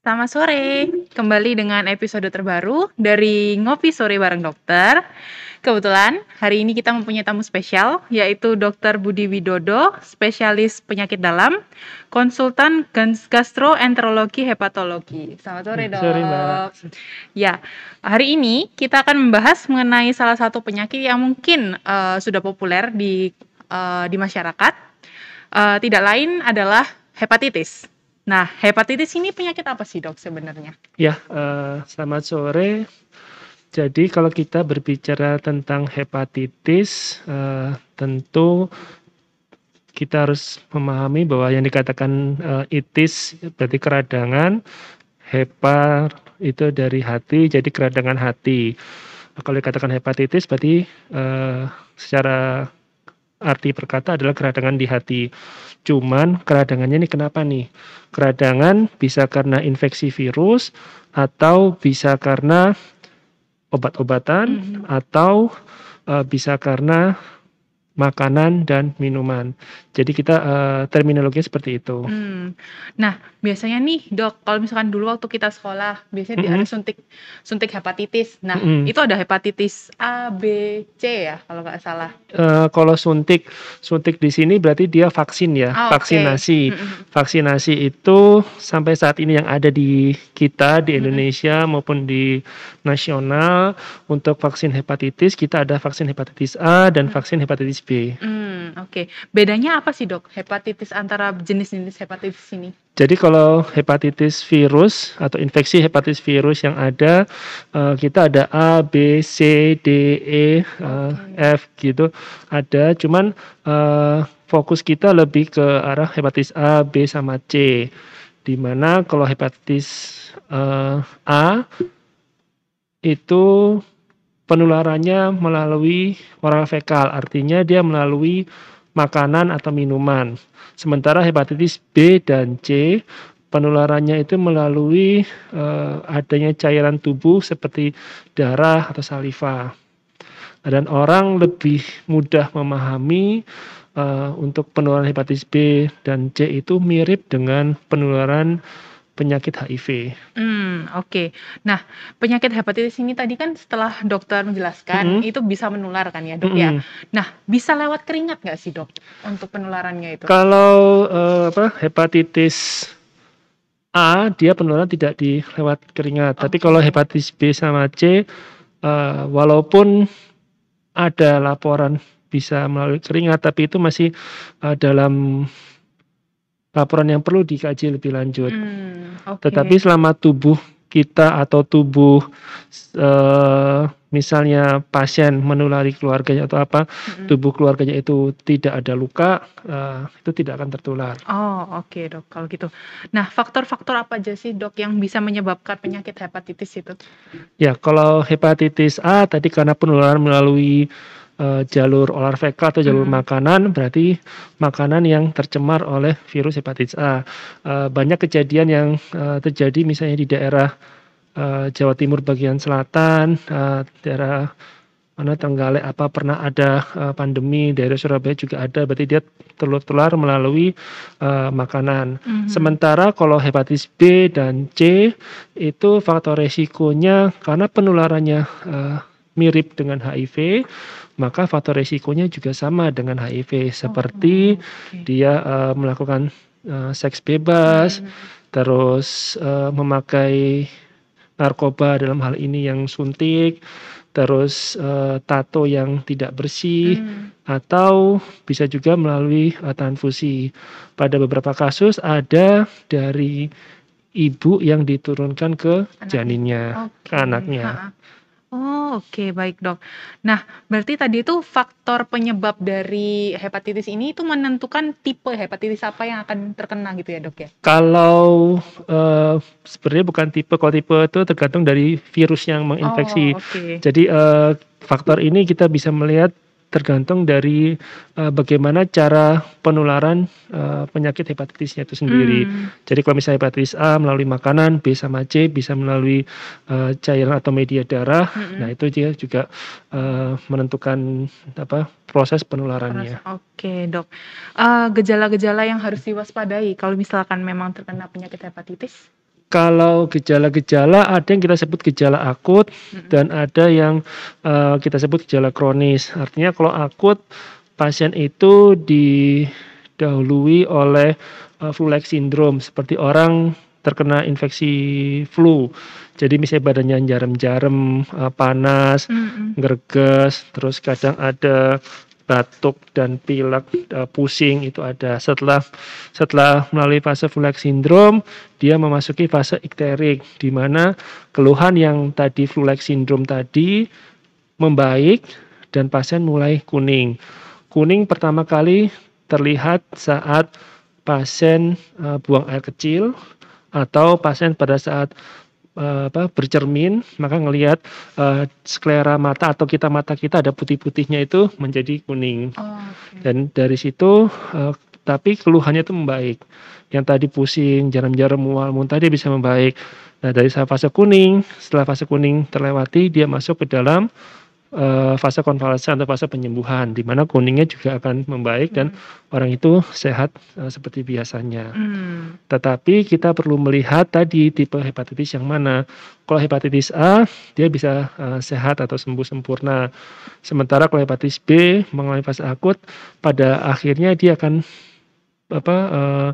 Selamat sore, kembali dengan episode terbaru dari Ngopi Sore Bareng Dokter. Kebetulan hari ini kita mempunyai tamu spesial yaitu Dr. Budi Widodo, spesialis penyakit dalam, konsultan gastroenterologi hepatologi. Selamat sore, Dok. Sore, Mbak. Ya, hari ini kita akan membahas mengenai salah satu penyakit yang mungkin uh, sudah populer di uh, di masyarakat. Uh, tidak lain adalah hepatitis. Nah, hepatitis ini penyakit apa sih dok sebenarnya? Ya, uh, selamat sore. Jadi kalau kita berbicara tentang hepatitis, uh, tentu kita harus memahami bahwa yang dikatakan uh, itis berarti keradangan, hepa itu dari hati, jadi keradangan hati. Kalau dikatakan hepatitis berarti uh, secara arti perkata adalah keradangan di hati. Cuman keradangannya ini kenapa nih? Keradangan bisa karena infeksi virus atau bisa karena obat-obatan mm -hmm. atau uh, bisa karena makanan dan minuman. Jadi kita uh, terminologinya seperti itu. Hmm. Nah, biasanya nih dok, kalau misalkan dulu waktu kita sekolah, biasanya mm -hmm. ada suntik suntik hepatitis. Nah, mm -hmm. itu ada hepatitis A, B, C ya kalau nggak salah. Uh, kalau suntik, suntik di sini berarti dia vaksin ya, oh, vaksinasi. Okay. Mm -hmm. Vaksinasi itu sampai saat ini yang ada di kita di Indonesia mm -hmm. maupun di nasional untuk vaksin hepatitis kita ada vaksin hepatitis A dan mm -hmm. vaksin hepatitis B Hmm, oke. Bedanya apa sih, Dok, hepatitis antara jenis-jenis hepatitis ini? Jadi kalau hepatitis virus atau infeksi hepatitis virus yang ada, uh, kita ada A, B, C, D, E, uh, F gitu. Ada, cuman uh, fokus kita lebih ke arah hepatitis A, B, sama C. Di mana kalau hepatitis uh, A itu penularannya melalui oral fekal, artinya dia melalui makanan atau minuman. Sementara hepatitis B dan C penularannya itu melalui uh, adanya cairan tubuh seperti darah atau saliva. Dan orang lebih mudah memahami uh, untuk penularan hepatitis B dan C itu mirip dengan penularan penyakit HIV. Hmm, oke. Okay. Nah, penyakit hepatitis ini tadi kan setelah dokter menjelaskan -hmm. itu bisa menular kan ya, Dok -hmm. ya. Nah, bisa lewat keringat nggak sih, Dok, untuk penularannya itu? Kalau uh, apa hepatitis A dia penularan tidak di lewat keringat. Okay. Tapi kalau hepatitis B sama C uh, walaupun ada laporan bisa melalui keringat tapi itu masih uh, dalam laporan yang perlu dikaji lebih lanjut. Hmm, okay. Tetapi selama tubuh kita atau tubuh uh, misalnya pasien menulari keluarganya atau apa, hmm. tubuh keluarganya itu tidak ada luka, uh, itu tidak akan tertular. Oh, oke okay, dok, kalau gitu. Nah, faktor-faktor apa aja sih dok yang bisa menyebabkan penyakit hepatitis itu? Ya, kalau hepatitis A tadi karena penularan melalui uh, jalur olar fekal atau jalur hmm. makanan berarti makanan yang tercemar oleh virus hepatitis A. Uh, banyak kejadian yang uh, terjadi misalnya di daerah uh, Jawa Timur bagian selatan, uh, daerah mana Trenggalek apa pernah ada uh, pandemi daerah Surabaya juga ada berarti dia tertular melalui uh, makanan. Mm-hmm. Sementara kalau hepatitis B dan C itu faktor resikonya karena penularannya uh, mirip dengan HIV maka faktor resikonya juga sama dengan HIV seperti oh, okay. dia uh, melakukan uh, seks bebas, hmm. terus uh, memakai narkoba dalam hal ini yang suntik, terus uh, tato yang tidak bersih hmm. atau bisa juga melalui uh, transfusi. Pada beberapa kasus ada dari ibu yang diturunkan ke janinnya, okay. ke anaknya. Ha -ha. Oh, oke, baik, Dok. Nah, berarti tadi itu faktor penyebab dari hepatitis ini itu menentukan tipe hepatitis apa yang akan terkena gitu ya, Dok ya? Kalau uh, sebenarnya bukan tipe, kalau tipe itu tergantung dari virus yang menginfeksi. Oh, okay. Jadi uh, faktor ini kita bisa melihat tergantung dari uh, bagaimana cara penularan uh, penyakit hepatitisnya itu sendiri. Hmm. Jadi kalau misalnya hepatitis A melalui makanan, B sama C bisa melalui uh, cairan atau media darah. Hmm. Nah itu dia juga uh, menentukan apa proses penularannya. Oke okay, dok. gejala gejala-gejala yang harus diwaspadai kalau misalkan memang terkena penyakit hepatitis? Kalau gejala-gejala ada yang kita sebut gejala akut dan ada yang uh, kita sebut gejala kronis. Artinya kalau akut pasien itu didahului oleh uh, flu-like syndrome seperti orang terkena infeksi flu. Jadi misalnya badannya jarum-jarum, uh, panas, Mhm. greges, terus kadang ada batuk dan pilek, uh, pusing itu ada. Setelah setelah melalui fase flu-like syndrome, dia memasuki fase ikterik di mana keluhan yang tadi flu-like syndrome tadi membaik dan pasien mulai kuning. Kuning pertama kali terlihat saat pasien uh, buang air kecil atau pasien pada saat uh, apa bercermin maka ngelihat uh, sklera mata atau kita mata kita ada putih-putihnya itu menjadi kuning. Oh, oke. Dan dari situ uh, tapi keluhannya itu membaik. Yang tadi pusing, jarum-jarum mual, muntah dia bisa membaik. Nah, dari fase kuning, setelah fase kuning terlewati dia masuk ke dalam uh, fase konvalesen atau fase penyembuhan di mana kuningnya juga akan membaik dan orang itu sehat uh, seperti biasanya. Hmm. Tetapi kita perlu melihat tadi tipe hepatitis yang mana. Kalau hepatitis A dia bisa uh, sehat atau sembuh sempurna. Sementara kalau hepatitis B mengalami fase akut pada akhirnya dia akan apa uh,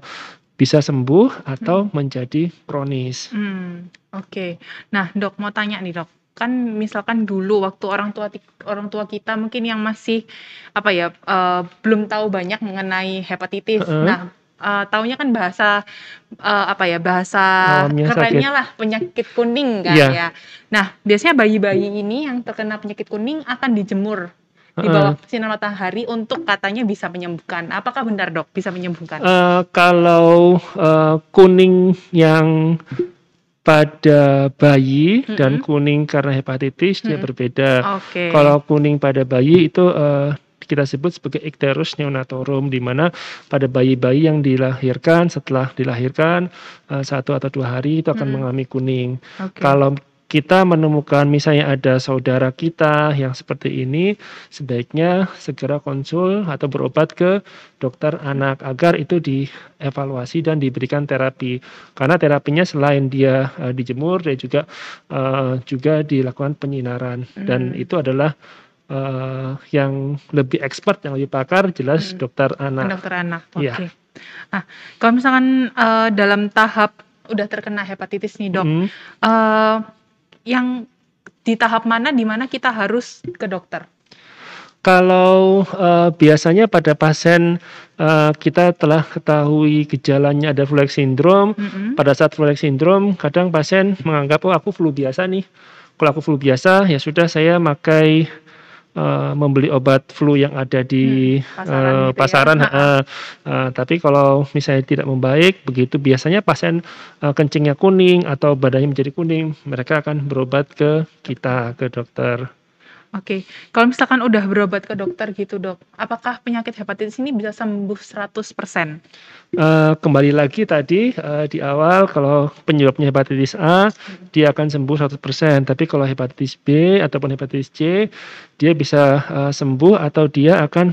bisa sembuh atau menjadi kronis. Hmm, oke. Nah, Dok, mau tanya nih, Dok. Kan misalkan dulu waktu orang tua orang tua kita mungkin yang masih apa ya, eh, belum tahu banyak mengenai hepatitis. Heeh. Nah, eh, taunya kan bahasa eh, apa ya, bahasa Awamnya sakit. kerennya lah penyakit kuning kan Iya. ya. Nah, biasanya bayi-bayi ini yang terkena penyakit kuning akan dijemur di bawah sinar matahari untuk katanya bisa menyembuhkan. Apakah benar, Dok, bisa menyembuhkan? Eh, kalau eh, kuning yang pada bayi dan Mm-mm. kuning karena hepatitis dia Mm-mm. berbeda. Oke. Kalau kuning pada bayi itu eh, kita sebut sebagai icterus neonatorum di mana pada bayi-bayi yang dilahirkan setelah dilahirkan eh, satu atau dua hari itu akan Mm-mm. mengalami kuning. Oke. Kalau kita menemukan misalnya ada saudara kita yang seperti ini, sebaiknya segera konsul atau berobat ke dokter anak agar itu dievaluasi dan diberikan terapi. Karena terapinya selain dia eh, dijemur, dia juga eh, juga dilakukan penyinaran dan Hmm. itu adalah eh, yang lebih expert, yang lebih pakar, jelas Hmm. dokter anak. Dokter anak, oke. Iya. Nah, kalau misalkan eh, dalam tahap udah terkena hepatitis nih dok, Mm. eh, yang di tahap mana di mana kita harus ke dokter? Kalau eh, biasanya pada pasien eh, kita telah ketahui gejalanya ada flu-like syndrome, Mm-mm. pada saat flu-like syndrome kadang pasien menganggap oh aku flu biasa nih. Kalau aku flu biasa ya sudah saya makai eh, membeli obat flu yang ada di Hmm, pasaran gitu ya. pasaran. Ha-ha. eh, eh, tapi kalau misalnya tidak membaik begitu biasanya pasien eh, kencingnya kuning atau badannya menjadi kuning, mereka akan berobat ke kita ke dokter. Oke, kalau misalkan udah berobat ke dokter gitu dok, apakah penyakit hepatitis ini bisa sembuh 100%? Eh, kembali lagi tadi eh, di awal kalau penyebabnya hepatitis A dia akan sembuh 100%, tapi kalau hepatitis B ataupun hepatitis C dia bisa eh, sembuh atau dia akan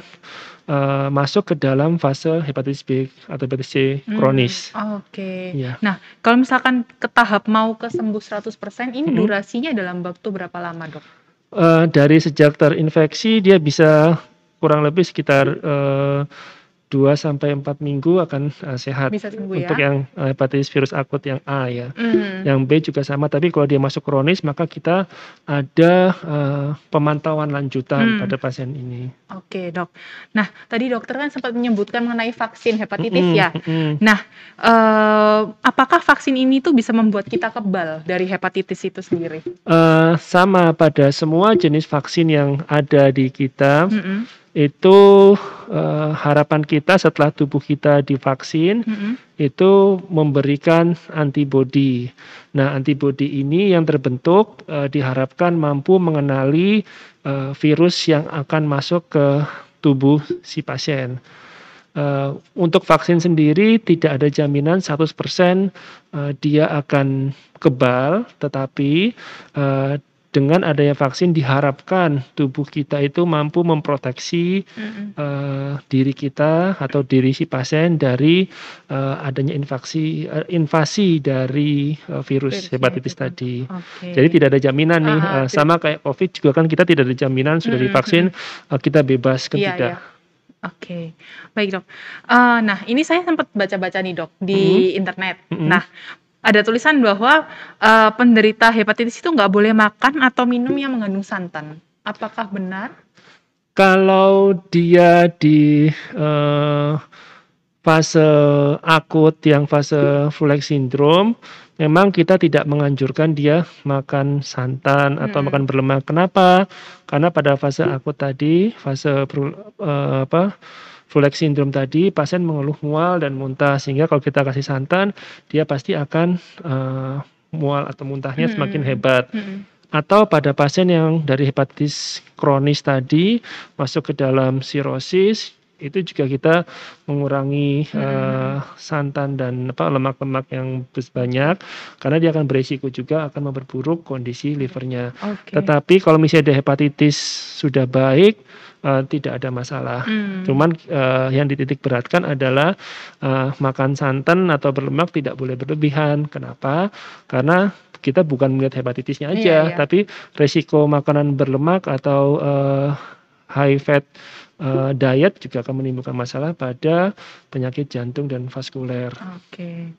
eh, masuk ke dalam fase hepatitis B atau hepatitis C Hmm, kronis. Oke. Iya. Nah, kalau misalkan ke tahap mau ke sembuh 100%, ini Mm-mm. durasinya dalam waktu berapa lama dok? Eh, dari sejak terinfeksi dia bisa kurang lebih sekitar eh, 2 sampai 4 minggu akan eh, sehat. Bisa sembuh Untuk ya? yang eh, hepatitis virus akut yang A ya. Hmm. Yang B juga sama, tapi kalau dia masuk kronis maka kita ada eh, pemantauan lanjutan Hmm. pada pasien ini. Oke dok. Nah tadi dokter kan sempat menyebutkan mengenai vaksin hepatitis Mm-mm, ya. mm-mm. Nah eh, apakah vaksin ini tuh bisa membuat kita kebal dari hepatitis itu sendiri? Eh, sama pada semua jenis vaksin yang ada di kita Mm-mm, itu eh, harapan kita setelah tubuh kita divaksin mm-mm, itu memberikan antibodi. Nah, antibodi ini yang terbentuk eh, diharapkan mampu mengenali eh, virus yang akan masuk ke tubuh si pasien. Eh, untuk vaksin sendiri tidak ada jaminan 100% eh, dia akan kebal, tetapi eh, dengan adanya vaksin diharapkan tubuh kita itu mampu memproteksi Mhm. uh, diri kita atau diri si pasien dari uh, adanya infeksi uh, invasi dari uh, virus Virusnya hepatitis itu tadi. Oke. Jadi tidak ada jaminan nih, uh, sama kayak COVID juga kan kita tidak ada jaminan sudah Mhm, divaksin uh, kita bebas kan Iya, tidak. iya. Oke, baik dok. Eh, nah, ini saya sempat baca-baca nih dok di internet. Mhm. Nah, ada tulisan bahwa eh, penderita hepatitis itu nggak boleh makan atau minum yang mengandung santan. Apakah benar? Kalau dia di uh, fase akut yang fase flu-like syndrome, memang kita tidak menganjurkan dia makan santan atau Mm-mm. makan berlemak. Kenapa? Karena pada fase akut tadi, fase flu- eh, apa flu-like syndrome tadi, pasien mengeluh mual dan muntah sehingga kalau kita kasih santan, dia pasti akan eh, mual atau muntahnya semakin Mm-mm. hebat Mm-mm. atau pada pasien yang dari hepatitis kronis tadi masuk ke dalam sirosis itu juga kita mengurangi Hmm. eh, santan dan apa lemak-lemak yang banyak karena dia akan beresiko juga akan memperburuk kondisi livernya. Oke. Tetapi kalau misalnya ada hepatitis sudah baik eh, tidak ada masalah. Hmm. Cuman eh, yang dititik beratkan adalah eh, makan santan atau berlemak tidak boleh berlebihan. Kenapa? Karena kita bukan melihat hepatitisnya aja, Iya, iya. tapi resiko makanan berlemak atau eh, high fat eh, diet juga akan menimbulkan masalah pada penyakit jantung dan vaskuler. Oke.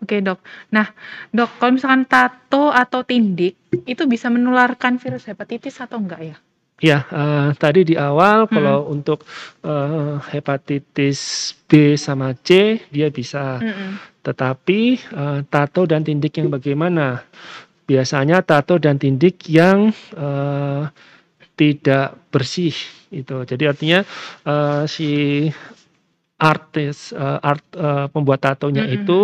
Oke, Dok. Nah, Dok, kalau misalkan tato atau tindik itu bisa menularkan virus hepatitis atau enggak ya? Ya, eh, tadi di awal Hmm. kalau untuk eh, hepatitis B sama C dia bisa. Mm-mm. Tetapi eh, tato dan tindik yang bagaimana? Biasanya tato dan tindik yang eh, tidak bersih itu. Jadi artinya eh, si artis eh, art eh, pembuat tatonya Mm-mm. itu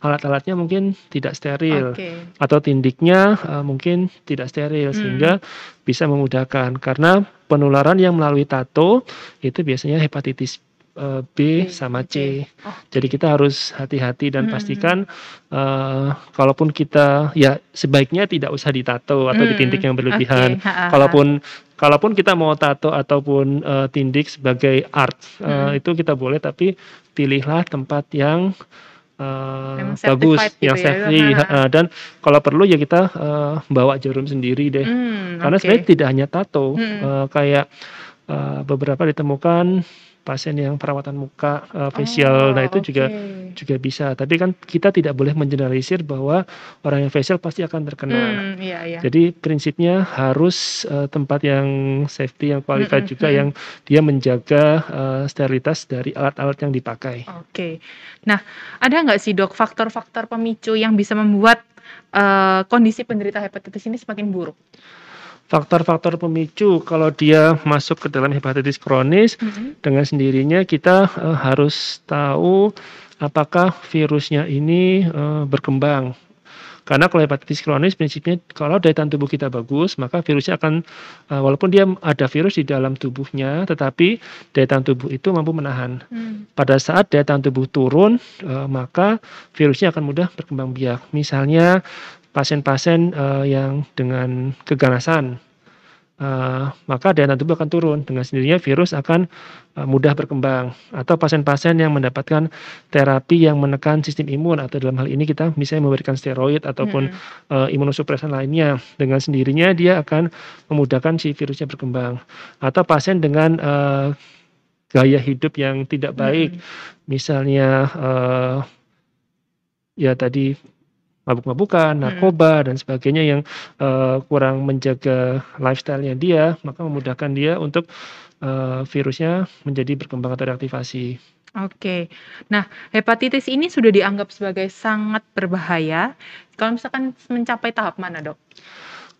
alat-alatnya mungkin tidak steril Oke. atau tindiknya eh, mungkin tidak steril Hmm. sehingga bisa memudahkan karena penularan yang melalui tato itu biasanya hepatitis eh, B sama. C. Oh, Jadi kita harus hati-hati dan Hmm. pastikan eh, kalaupun kita ya sebaiknya tidak usah ditato atau Hmm, ditindik yang berlebihan. ha. Kalaupun kalaupun kita mau tato ataupun eh, tindik sebagai art Hmm. itu kita boleh tapi pilihlah tempat yang Yang bagus, gitu yang ya, safety ha, ha. eh, dan kalau perlu ya kita eh, bawa jarum sendiri deh. Hmm, Karena oke. sebenarnya tidak hanya tato, Hmm. eh, kayak eh, beberapa ditemukan pasien yang perawatan muka eh, facial, Oh, nah itu juga oke. juga bisa. Tapi kan kita tidak boleh mengeneralisir bahwa orang yang facial pasti akan terkena. Hmm, iya, iya. Jadi prinsipnya harus eh, tempat yang safety, yang qualified Mm-mm, juga, mm-mm. yang dia menjaga eh, sterilitas dari alat-alat yang dipakai. Oke. Nah, ada nggak sih dok faktor-faktor pemicu yang bisa membuat eh, kondisi penderita hepatitis ini semakin buruk? Faktor-faktor pemicu kalau dia masuk ke dalam hepatitis kronis Mhm. dengan sendirinya kita eh, harus tahu apakah virusnya ini eh, berkembang. Karena kalau hepatitis kronis prinsipnya kalau daya tahan tubuh kita bagus, maka virusnya akan eh, walaupun dia ada virus di dalam tubuhnya, tetapi daya tahan tubuh itu mampu menahan. Hmm. Pada saat daya tahan tubuh turun, maka virusnya akan mudah berkembang biak. Misalnya pasien-pasien eh, yang dengan keganasan, eh, maka daya tahan tubuh akan turun. Dengan sendirinya virus akan eh, mudah berkembang. Atau pasien-pasien yang mendapatkan terapi yang menekan sistem imun atau dalam hal ini kita misalnya memberikan steroid ataupun Mm-mm. eh, imunosupresan lainnya. Dengan sendirinya dia akan memudahkan si virusnya berkembang. Atau pasien dengan eh, gaya hidup yang tidak baik, Mm-mm. misalnya eh, ya tadi mabuk-mabukan, Mm-mm. narkoba dan sebagainya yang eh, kurang menjaga lifestyle-nya dia, maka memudahkan dia untuk eh, virusnya menjadi berkembang atau reaktivasi. Oke. Nah, hepatitis ini sudah dianggap sebagai sangat berbahaya. Kalau misalkan mencapai tahap mana, dok?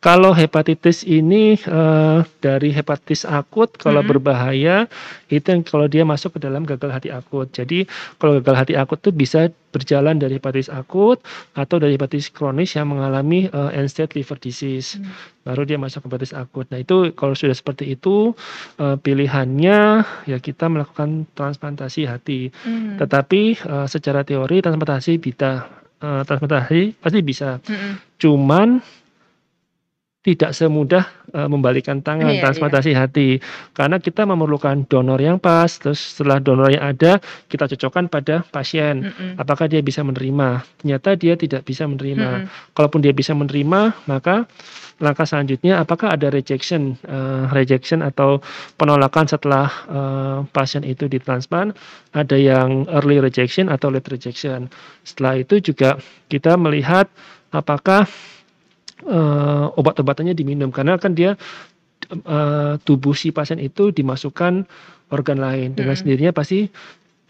Kalau hepatitis ini eh, dari hepatitis akut, kalau Mm-mm. berbahaya itu yang kalau dia masuk ke dalam gagal hati akut. Jadi kalau gagal hati akut itu bisa berjalan dari hepatitis akut atau dari hepatitis kronis yang mengalami eh, end stage liver disease. Hmm. Baru dia masuk ke hepatitis akut. Nah itu kalau sudah seperti itu eh, pilihannya ya kita melakukan transplantasi hati. Hmm. Tetapi eh, secara teori transplantasi bisa, eh, transplantasi pasti bisa. Mm-mm. Cuman tidak semudah uh, membalikan tangan Iya, iya. transplantasi hati karena kita memerlukan donor yang pas terus setelah donor yang ada kita cocokkan pada pasien Mm-mm. apakah dia bisa menerima ternyata dia tidak bisa menerima Mm-mm. kalaupun dia bisa menerima maka langkah selanjutnya apakah ada rejection uh, rejection atau penolakan setelah uh, pasien itu ditransplant ada yang early rejection atau late rejection setelah itu juga kita melihat apakah eh, obat-obatannya diminum karena kan dia eh, tubuh si pasien itu dimasukkan organ lain dengan Mm-mm. sendirinya pasti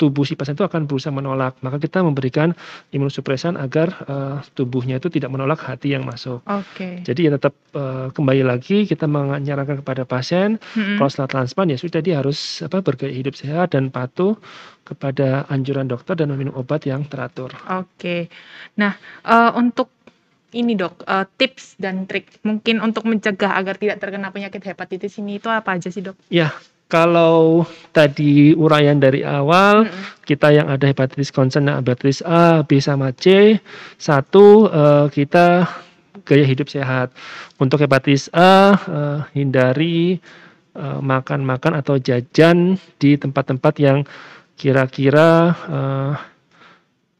tubuh si pasien itu akan berusaha menolak maka kita memberikan imunosupresan agar eh, tubuhnya itu tidak menolak hati yang masuk Oke. jadi ya tetap eh, kembali lagi kita menyarankan kepada pasien Mm-mm. kalau setelah transplant ya sudah dia harus apa bergaya hidup sehat dan patuh kepada anjuran dokter dan meminum obat yang teratur. Oke. Nah, eh, untuk ini dok, eh, tips dan trik mungkin untuk mencegah agar tidak terkena penyakit hepatitis ini itu apa aja sih dok? Ya, kalau tadi uraian dari awal Mm-mm. kita yang ada hepatitis concern dan hepatitis A, B sama C, satu eh, kita gaya hidup sehat. Untuk hepatitis A eh, hindari eh, makan-makan atau jajan di tempat-tempat yang kira-kira eh,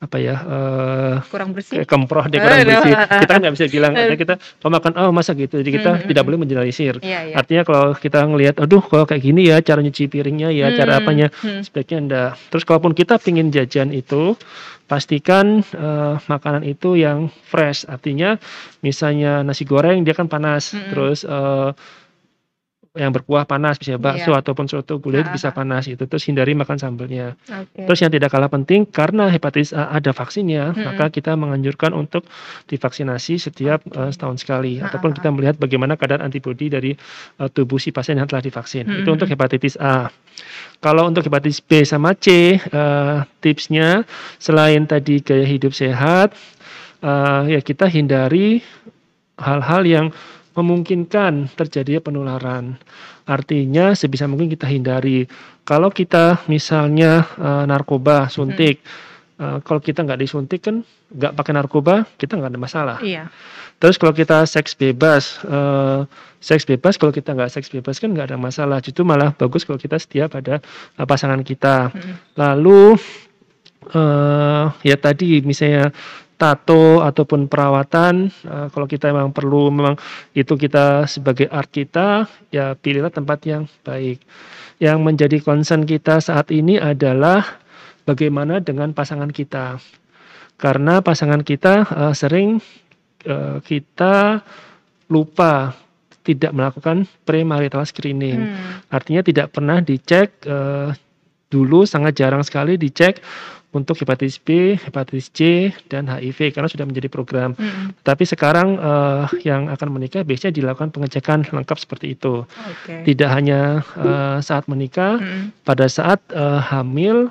apa ya eh, Kurang bersih? kemproh deh kurang Aduh. bersih. Kita kan nggak bisa bilang, artinya kita kalau makan oh masa gitu. Jadi kita Mm-mm. tidak boleh mengeneralisir. Iya, iya. Artinya kalau kita ngelihat, aduh kalau kayak gini ya cara nyuci piringnya ya, cara Hmm, apanya, hmm. sebaiknya enggak. Terus kalaupun kita pingin jajan itu, pastikan eh, makanan itu yang fresh. Artinya misalnya nasi goreng dia kan panas, Mm-mm. terus eh, yang berkuah panas, bisa bakso Iya. ataupun soto bulir Ah, bisa ah. panas itu. Terus hindari makan sambelnya. Oke. Terus yang tidak kalah penting karena hepatitis A ada vaksinnya, Mm-mm. maka kita menganjurkan untuk divaksinasi setiap Oke. eh, setahun sekali Ah, ataupun ah, kita melihat bagaimana kadar antibodi dari eh, tubuh si pasien yang telah divaksin. Itu Mm-mm. untuk hepatitis A. Kalau untuk hepatitis B sama C, eh, tipsnya selain tadi gaya hidup sehat, eh, ya kita hindari hal-hal yang memungkinkan terjadinya penularan. Artinya sebisa mungkin kita hindari. Kalau kita misalnya eh, narkoba suntik, eh, kalau kita nggak disuntik kan nggak pakai narkoba, kita nggak ada masalah. Iya. Terus kalau kita seks bebas, eh, seks bebas kalau kita nggak seks bebas kan nggak ada masalah. Justru malah bagus kalau kita setia pada pasangan kita. Mm-mm. Lalu eh ya tadi misalnya tato ataupun perawatan eh, kalau kita memang perlu memang itu kita sebagai art kita ya pilihlah tempat yang baik. Yang menjadi concern kita saat ini adalah bagaimana dengan pasangan kita. Karena pasangan kita eh, sering eh, kita lupa tidak melakukan premarital screening. Hmm. Artinya tidak pernah dicek eh, dulu sangat jarang sekali dicek untuk hepatitis B, hepatitis C dan HIV karena sudah menjadi program. Mm-mm. Tapi sekarang eh, yang akan menikah biasanya dilakukan pengecekan lengkap seperti itu. Oke. Tidak hanya eh, saat menikah, Mm-mm. pada saat eh, hamil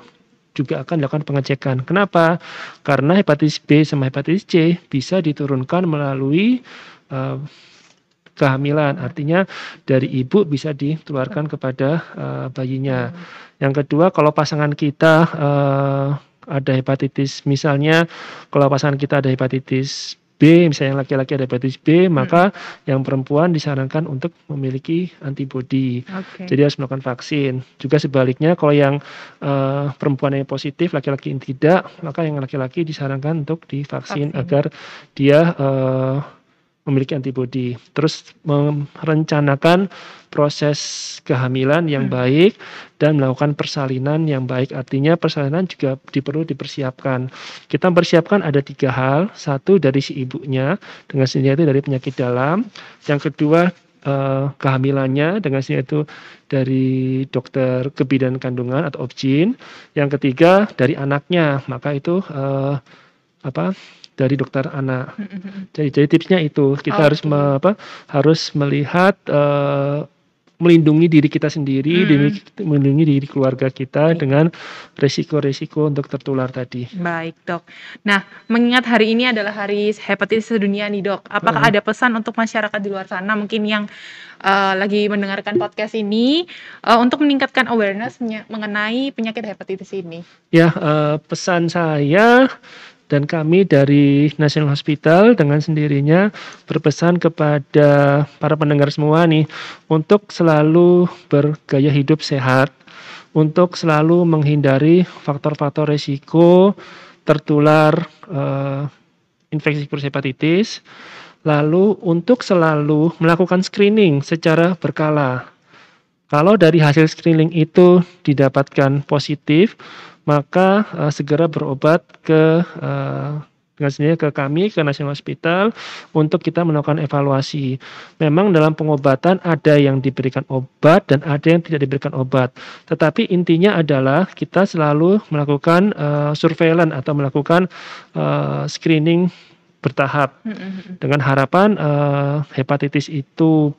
juga akan dilakukan pengecekan. Kenapa? Karena hepatitis B sama hepatitis C bisa diturunkan melalui eh, kehamilan. Artinya dari ibu bisa ditularkan kepada eh, bayinya. Yang kedua, kalau pasangan kita eh, ada hepatitis, misalnya kalau pasangan kita ada hepatitis B, misalnya yang laki-laki ada hepatitis B, maka yang perempuan disarankan untuk memiliki antibodi. Oke. Jadi harus melakukan vaksin. Juga sebaliknya kalau yang eh, perempuan yang positif, laki-laki yang tidak, maka yang laki-laki disarankan untuk divaksin Vaksin. agar dia eh, memiliki antibodi. Terus merencanakan proses kehamilan yang Hmm. baik dan melakukan persalinan yang baik. Artinya persalinan juga diperlu dipersiapkan. Kita mempersiapkan ada tiga hal. Satu dari si ibunya dengan sendiri itu dari penyakit dalam. Yang kedua eh, kehamilannya dengan sendiri itu dari dokter kebidanan kandungan atau obgyn. Yang ketiga dari anaknya. Maka itu eh, apa? Dari dokter anak. Jadi, jadi tipsnya itu kita harus Oke. me- apa, harus melihat eh, melindungi diri kita sendiri, Mm. diri- melindungi diri keluarga kita dengan resiko-resiko untuk tertular tadi. Baik dok. Nah, mengingat hari ini adalah hari hepatitis sedunia nih dok, apakah Mm. ada pesan untuk masyarakat di luar sana mungkin yang eh, lagi mendengarkan podcast ini eh, untuk meningkatkan awareness mengenai penyakit hepatitis ini? Ya, eh, pesan saya Dan kami dari National Hospital dengan sendirinya berpesan kepada para pendengar semua nih untuk selalu bergaya hidup sehat, untuk selalu menghindari faktor-faktor resiko tertular uh, infeksi virus hepatitis, lalu untuk selalu melakukan screening secara berkala. Kalau dari hasil screening itu didapatkan positif, maka uh, segera berobat ke uh, dengan sendirinya ke kami ke National Hospital untuk kita melakukan evaluasi. Memang dalam pengobatan ada yang diberikan obat dan ada yang tidak diberikan obat. Tetapi intinya adalah kita selalu melakukan uh, surveillance atau melakukan uh, screening bertahap mm-hmm. dengan harapan uh, hepatitis itu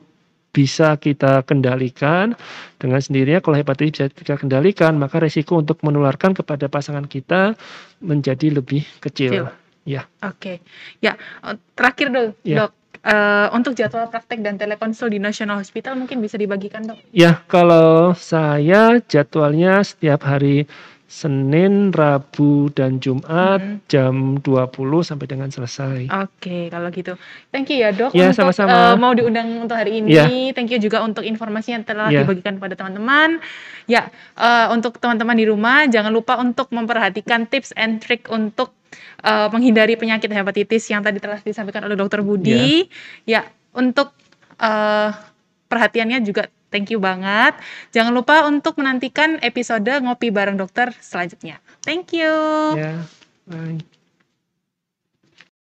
bisa kita kendalikan dengan sendirinya kalau hepatitis bisa kita kendalikan maka resiko untuk menularkan kepada pasangan kita menjadi lebih kecil. kecil. Ya. Oke. Ya, eh, terakhir dong, ya. Dok. Uh, untuk jadwal praktek dan telekonsul di National Hospital mungkin bisa dibagikan, Dok? Ya, kalau saya jadwalnya setiap hari Senin, Rabu, dan Jumat hmm. jam 20 sampai dengan selesai. Oke, kalau gitu. Thank you ya dok ya, untuk sama-sama. Uh, mau diundang untuk hari ini. Ya. Thank you juga untuk informasi yang telah ya. dibagikan kepada teman-teman. Ya, uh, untuk teman-teman di rumah jangan lupa untuk memperhatikan tips and trick untuk uh, menghindari penyakit hepatitis yang tadi telah disampaikan oleh Dokter Budi. Ya, ya untuk uh, perhatiannya juga Thank you banget. Jangan lupa untuk menantikan episode ngopi bareng dokter selanjutnya. Thank you. Yeah, bye.